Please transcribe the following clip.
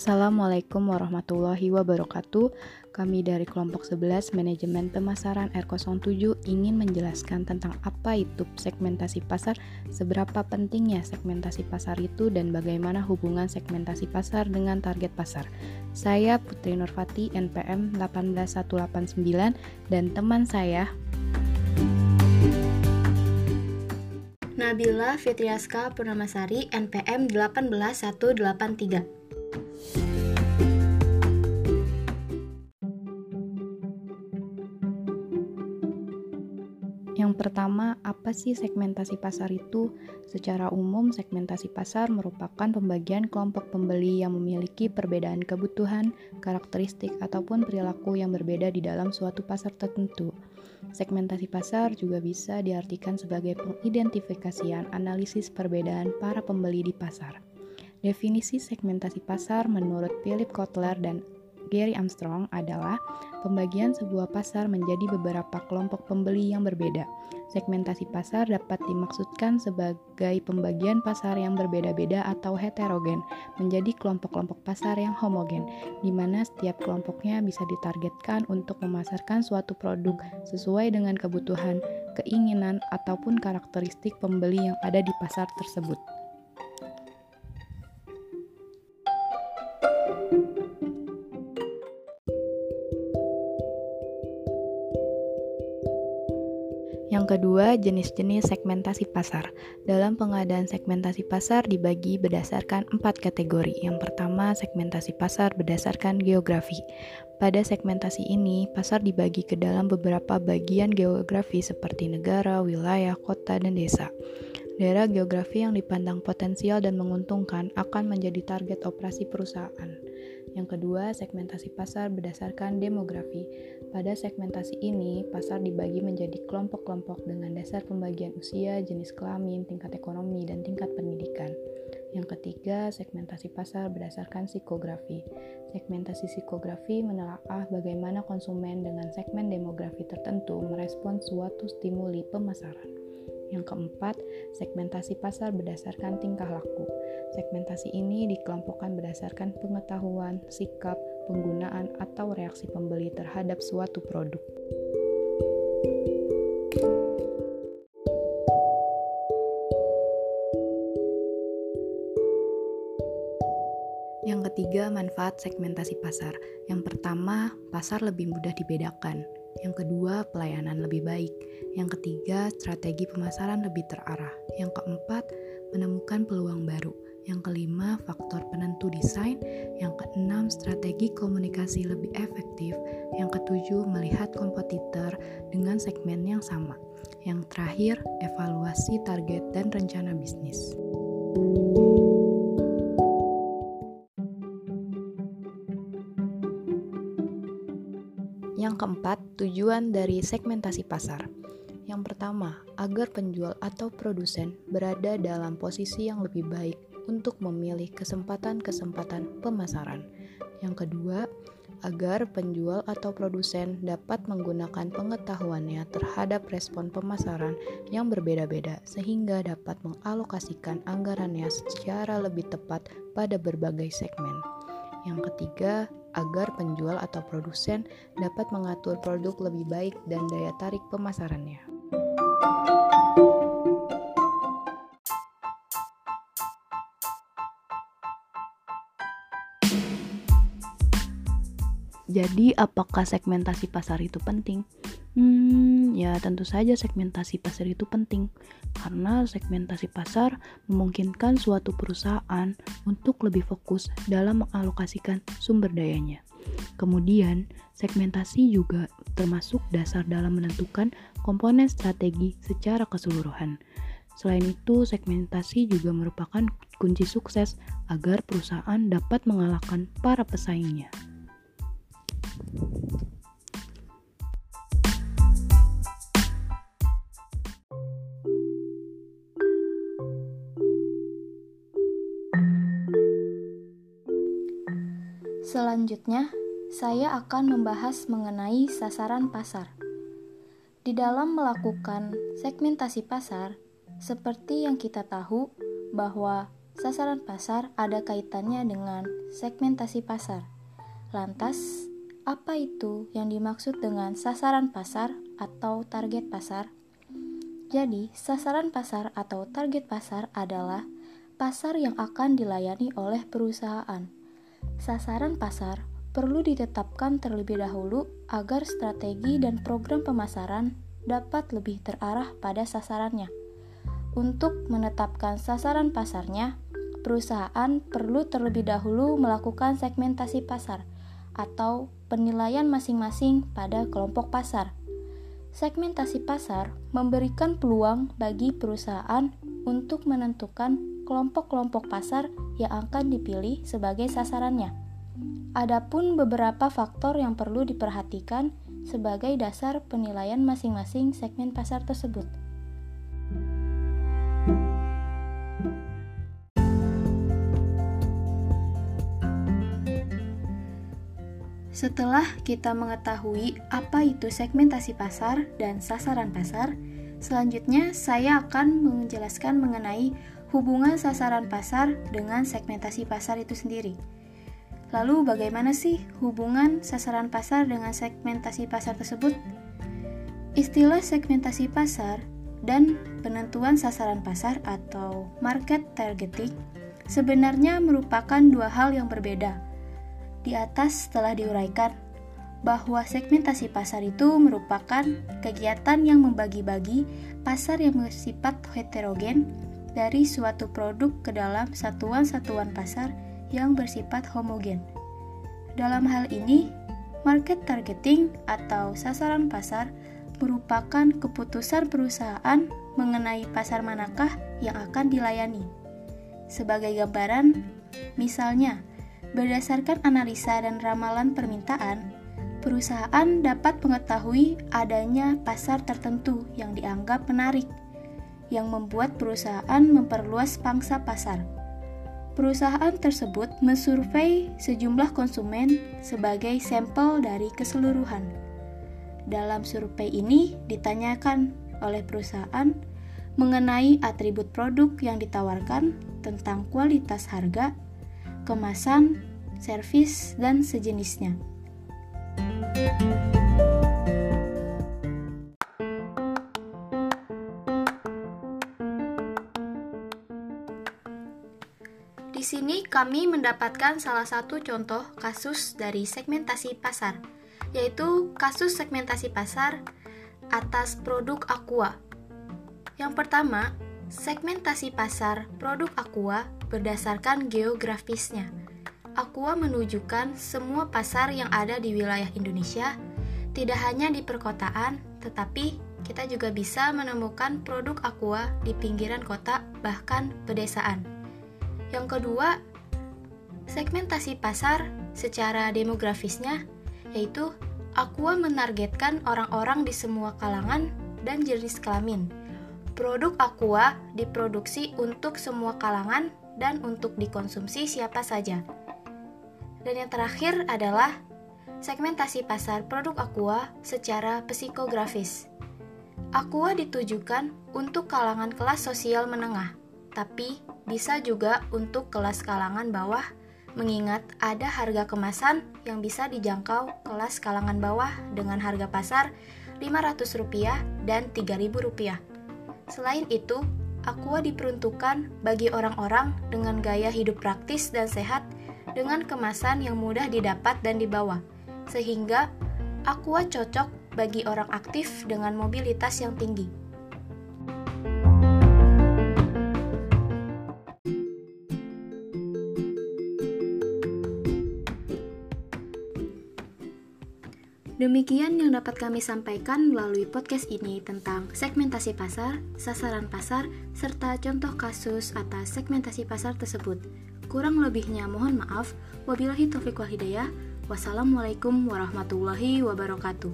Assalamualaikum warahmatullahi wabarakatuh. Kami dari kelompok 11 Manajemen Pemasaran R07 ingin menjelaskan tentang apa itu segmentasi pasar, seberapa pentingnya segmentasi pasar itu dan bagaimana hubungan segmentasi pasar dengan target pasar. Saya Putri Nurfati NPM 18189 dan teman saya Nabila Fitriaska Purnamasari NPM 18183 pertama, apa sih segmentasi pasar itu? Secara umum, segmentasi pasar merupakan pembagian kelompok pembeli yang memiliki perbedaan kebutuhan, karakteristik, ataupun perilaku yang berbeda di dalam suatu pasar tertentu. Segmentasi pasar juga bisa diartikan sebagai pengidentifikasian analisis perbedaan para pembeli di pasar. Definisi segmentasi pasar menurut Philip Kotler dan Gary Armstrong adalah pembagian sebuah pasar menjadi beberapa kelompok pembeli yang berbeda. Segmentasi pasar dapat dimaksudkan sebagai pembagian pasar yang berbeda-beda atau heterogen menjadi kelompok-kelompok pasar yang homogen, di mana setiap kelompoknya bisa ditargetkan untuk memasarkan suatu produk sesuai dengan kebutuhan, keinginan, ataupun karakteristik pembeli yang ada di pasar tersebut. Kedua, jenis-jenis segmentasi pasar. Dalam pengadaan segmentasi pasar dibagi berdasarkan empat kategori. Yang pertama, segmentasi pasar berdasarkan geografi. Pada segmentasi ini, pasar dibagi ke dalam beberapa bagian geografi seperti negara, wilayah, kota, dan desa. Daerah geografi yang dipandang potensial dan menguntungkan akan menjadi target operasi perusahaan. Yang kedua, segmentasi pasar berdasarkan demografi. Pada segmentasi ini, pasar dibagi menjadi kelompok-kelompok dengan dasar pembagian usia, jenis kelamin, tingkat ekonomi, dan tingkat pendidikan. Yang ketiga, segmentasi pasar berdasarkan psikografi. Segmentasi psikografi menelaah bagaimana konsumen dengan segmen demografi tertentu merespon suatu stimuli pemasaran. Yang keempat, segmentasi pasar berdasarkan tingkah laku. Segmentasi ini dikelompokkan berdasarkan pengetahuan, sikap, penggunaan, atau reaksi pembeli terhadap suatu produk. Yang ketiga, manfaat segmentasi pasar. Yang pertama, pasar lebih mudah dibedakan. Yang kedua, pelayanan lebih baik. Yang ketiga, strategi pemasaran lebih terarah. Yang keempat, menemukan peluang baru. Yang kelima, faktor penentu desain. Yang keenam, strategi komunikasi lebih efektif. Yang ketujuh, melihat kompetitor dengan segmen yang sama. Yang terakhir, evaluasi target dan rencana bisnis. thank you Yang keempat, tujuan dari segmentasi pasar. Yang pertama, agar penjual atau produsen berada dalam posisi yang lebih baik untuk memilih kesempatan-kesempatan pemasaran. Yang kedua, agar penjual atau produsen dapat menggunakan pengetahuannya terhadap respon pemasaran yang berbeda-beda sehingga dapat mengalokasikan anggarannya secara lebih tepat pada berbagai segmen. Yang ketiga, agar penjual atau produsen dapat mengatur produk lebih baik dan daya tarik pemasarannya. Jadi, apakah segmentasi pasar itu penting? Hmm, ya tentu saja segmentasi pasar itu penting karena segmentasi pasar memungkinkan suatu perusahaan untuk lebih fokus dalam mengalokasikan sumber dayanya. Kemudian, segmentasi juga termasuk dasar dalam menentukan komponen strategi secara keseluruhan. Selain itu, segmentasi juga merupakan kunci sukses agar perusahaan dapat mengalahkan para pesaingnya. Selanjutnya, saya akan membahas mengenai sasaran pasar. Di dalam melakukan segmentasi pasar, seperti yang kita tahu bahwa sasaran pasar ada kaitannya dengan segmentasi pasar. Lantas, apa itu yang dimaksud dengan sasaran pasar atau target pasar? Jadi, sasaran pasar atau target pasar adalah pasar yang akan dilayani oleh perusahaan. Sasaran pasar perlu ditetapkan terlebih dahulu agar strategi dan program pemasaran dapat lebih terarah pada sasarannya. Untuk menetapkan sasaran pasarnya, perusahaan perlu terlebih dahulu melakukan segmentasi pasar atau penilaian masing-masing pada kelompok pasar. Segmentasi pasar memberikan peluang bagi perusahaan untuk menentukan kelompok-kelompok pasar yang akan dipilih sebagai sasarannya. Adapun beberapa faktor yang perlu diperhatikan sebagai dasar penilaian masing-masing segmen pasar tersebut. Setelah kita mengetahui apa itu segmentasi pasar dan sasaran pasar, selanjutnya saya akan menjelaskan mengenai hubungan sasaran pasar dengan segmentasi pasar itu sendiri. Lalu bagaimana sih hubungan sasaran pasar dengan segmentasi pasar tersebut? Istilah segmentasi pasar dan penentuan sasaran pasar atau market targeting sebenarnya merupakan dua hal yang berbeda. Di atas telah diuraikan bahwa segmentasi pasar itu merupakan kegiatan yang membagi-bagi pasar yang bersifat heterogen dari suatu produk ke dalam satuan-satuan pasar yang bersifat homogen. Dalam hal ini, market targeting atau sasaran pasar merupakan keputusan perusahaan mengenai pasar manakah yang akan dilayani. Sebagai gambaran, misalnya, berdasarkan analisa dan ramalan permintaan, perusahaan dapat mengetahui adanya pasar tertentu yang dianggap menarik, yang membuat perusahaan memperluas pangsa pasar Perusahaan tersebut mensurvei sejumlah konsumen sebagai sampel dari keseluruhan. Dalam survei ini ditanyakan oleh perusahaan mengenai atribut produk yang ditawarkan tentang kualitas harga, kemasan, servis, dan sejenisnya. Di kami mendapatkan salah satu contoh kasus dari segmentasi pasar, yaitu kasus segmentasi pasar atas produk Aqua. Yang pertama, segmentasi pasar produk Aqua berdasarkan geografisnya. Aqua menunjukkan semua pasar yang ada di wilayah Indonesia, tidak hanya di perkotaan, tetapi kita juga bisa menemukan produk Aqua di pinggiran kota, bahkan pedesaan. Yang kedua, segmentasi pasar secara demografisnya yaitu Aqua menargetkan orang-orang di semua kalangan dan jenis kelamin. Produk Aqua diproduksi untuk semua kalangan dan untuk dikonsumsi siapa saja. Dan yang terakhir adalah segmentasi pasar produk Aqua secara psikografis. Aqua ditujukan untuk kalangan kelas sosial menengah, tapi bisa juga untuk kelas kalangan bawah, mengingat ada harga kemasan yang bisa dijangkau kelas kalangan bawah dengan harga pasar Rp500 dan Rp3.000. Selain itu, Aqua diperuntukkan bagi orang-orang dengan gaya hidup praktis dan sehat dengan kemasan yang mudah didapat dan dibawa, sehingga Aqua cocok bagi orang aktif dengan mobilitas yang tinggi. Demikian yang dapat kami sampaikan melalui podcast ini tentang segmentasi pasar, sasaran pasar, serta contoh kasus atas segmentasi pasar tersebut. Kurang lebihnya mohon maaf. Wabillahi taufiq wal hidayah. Wassalamualaikum warahmatullahi wabarakatuh.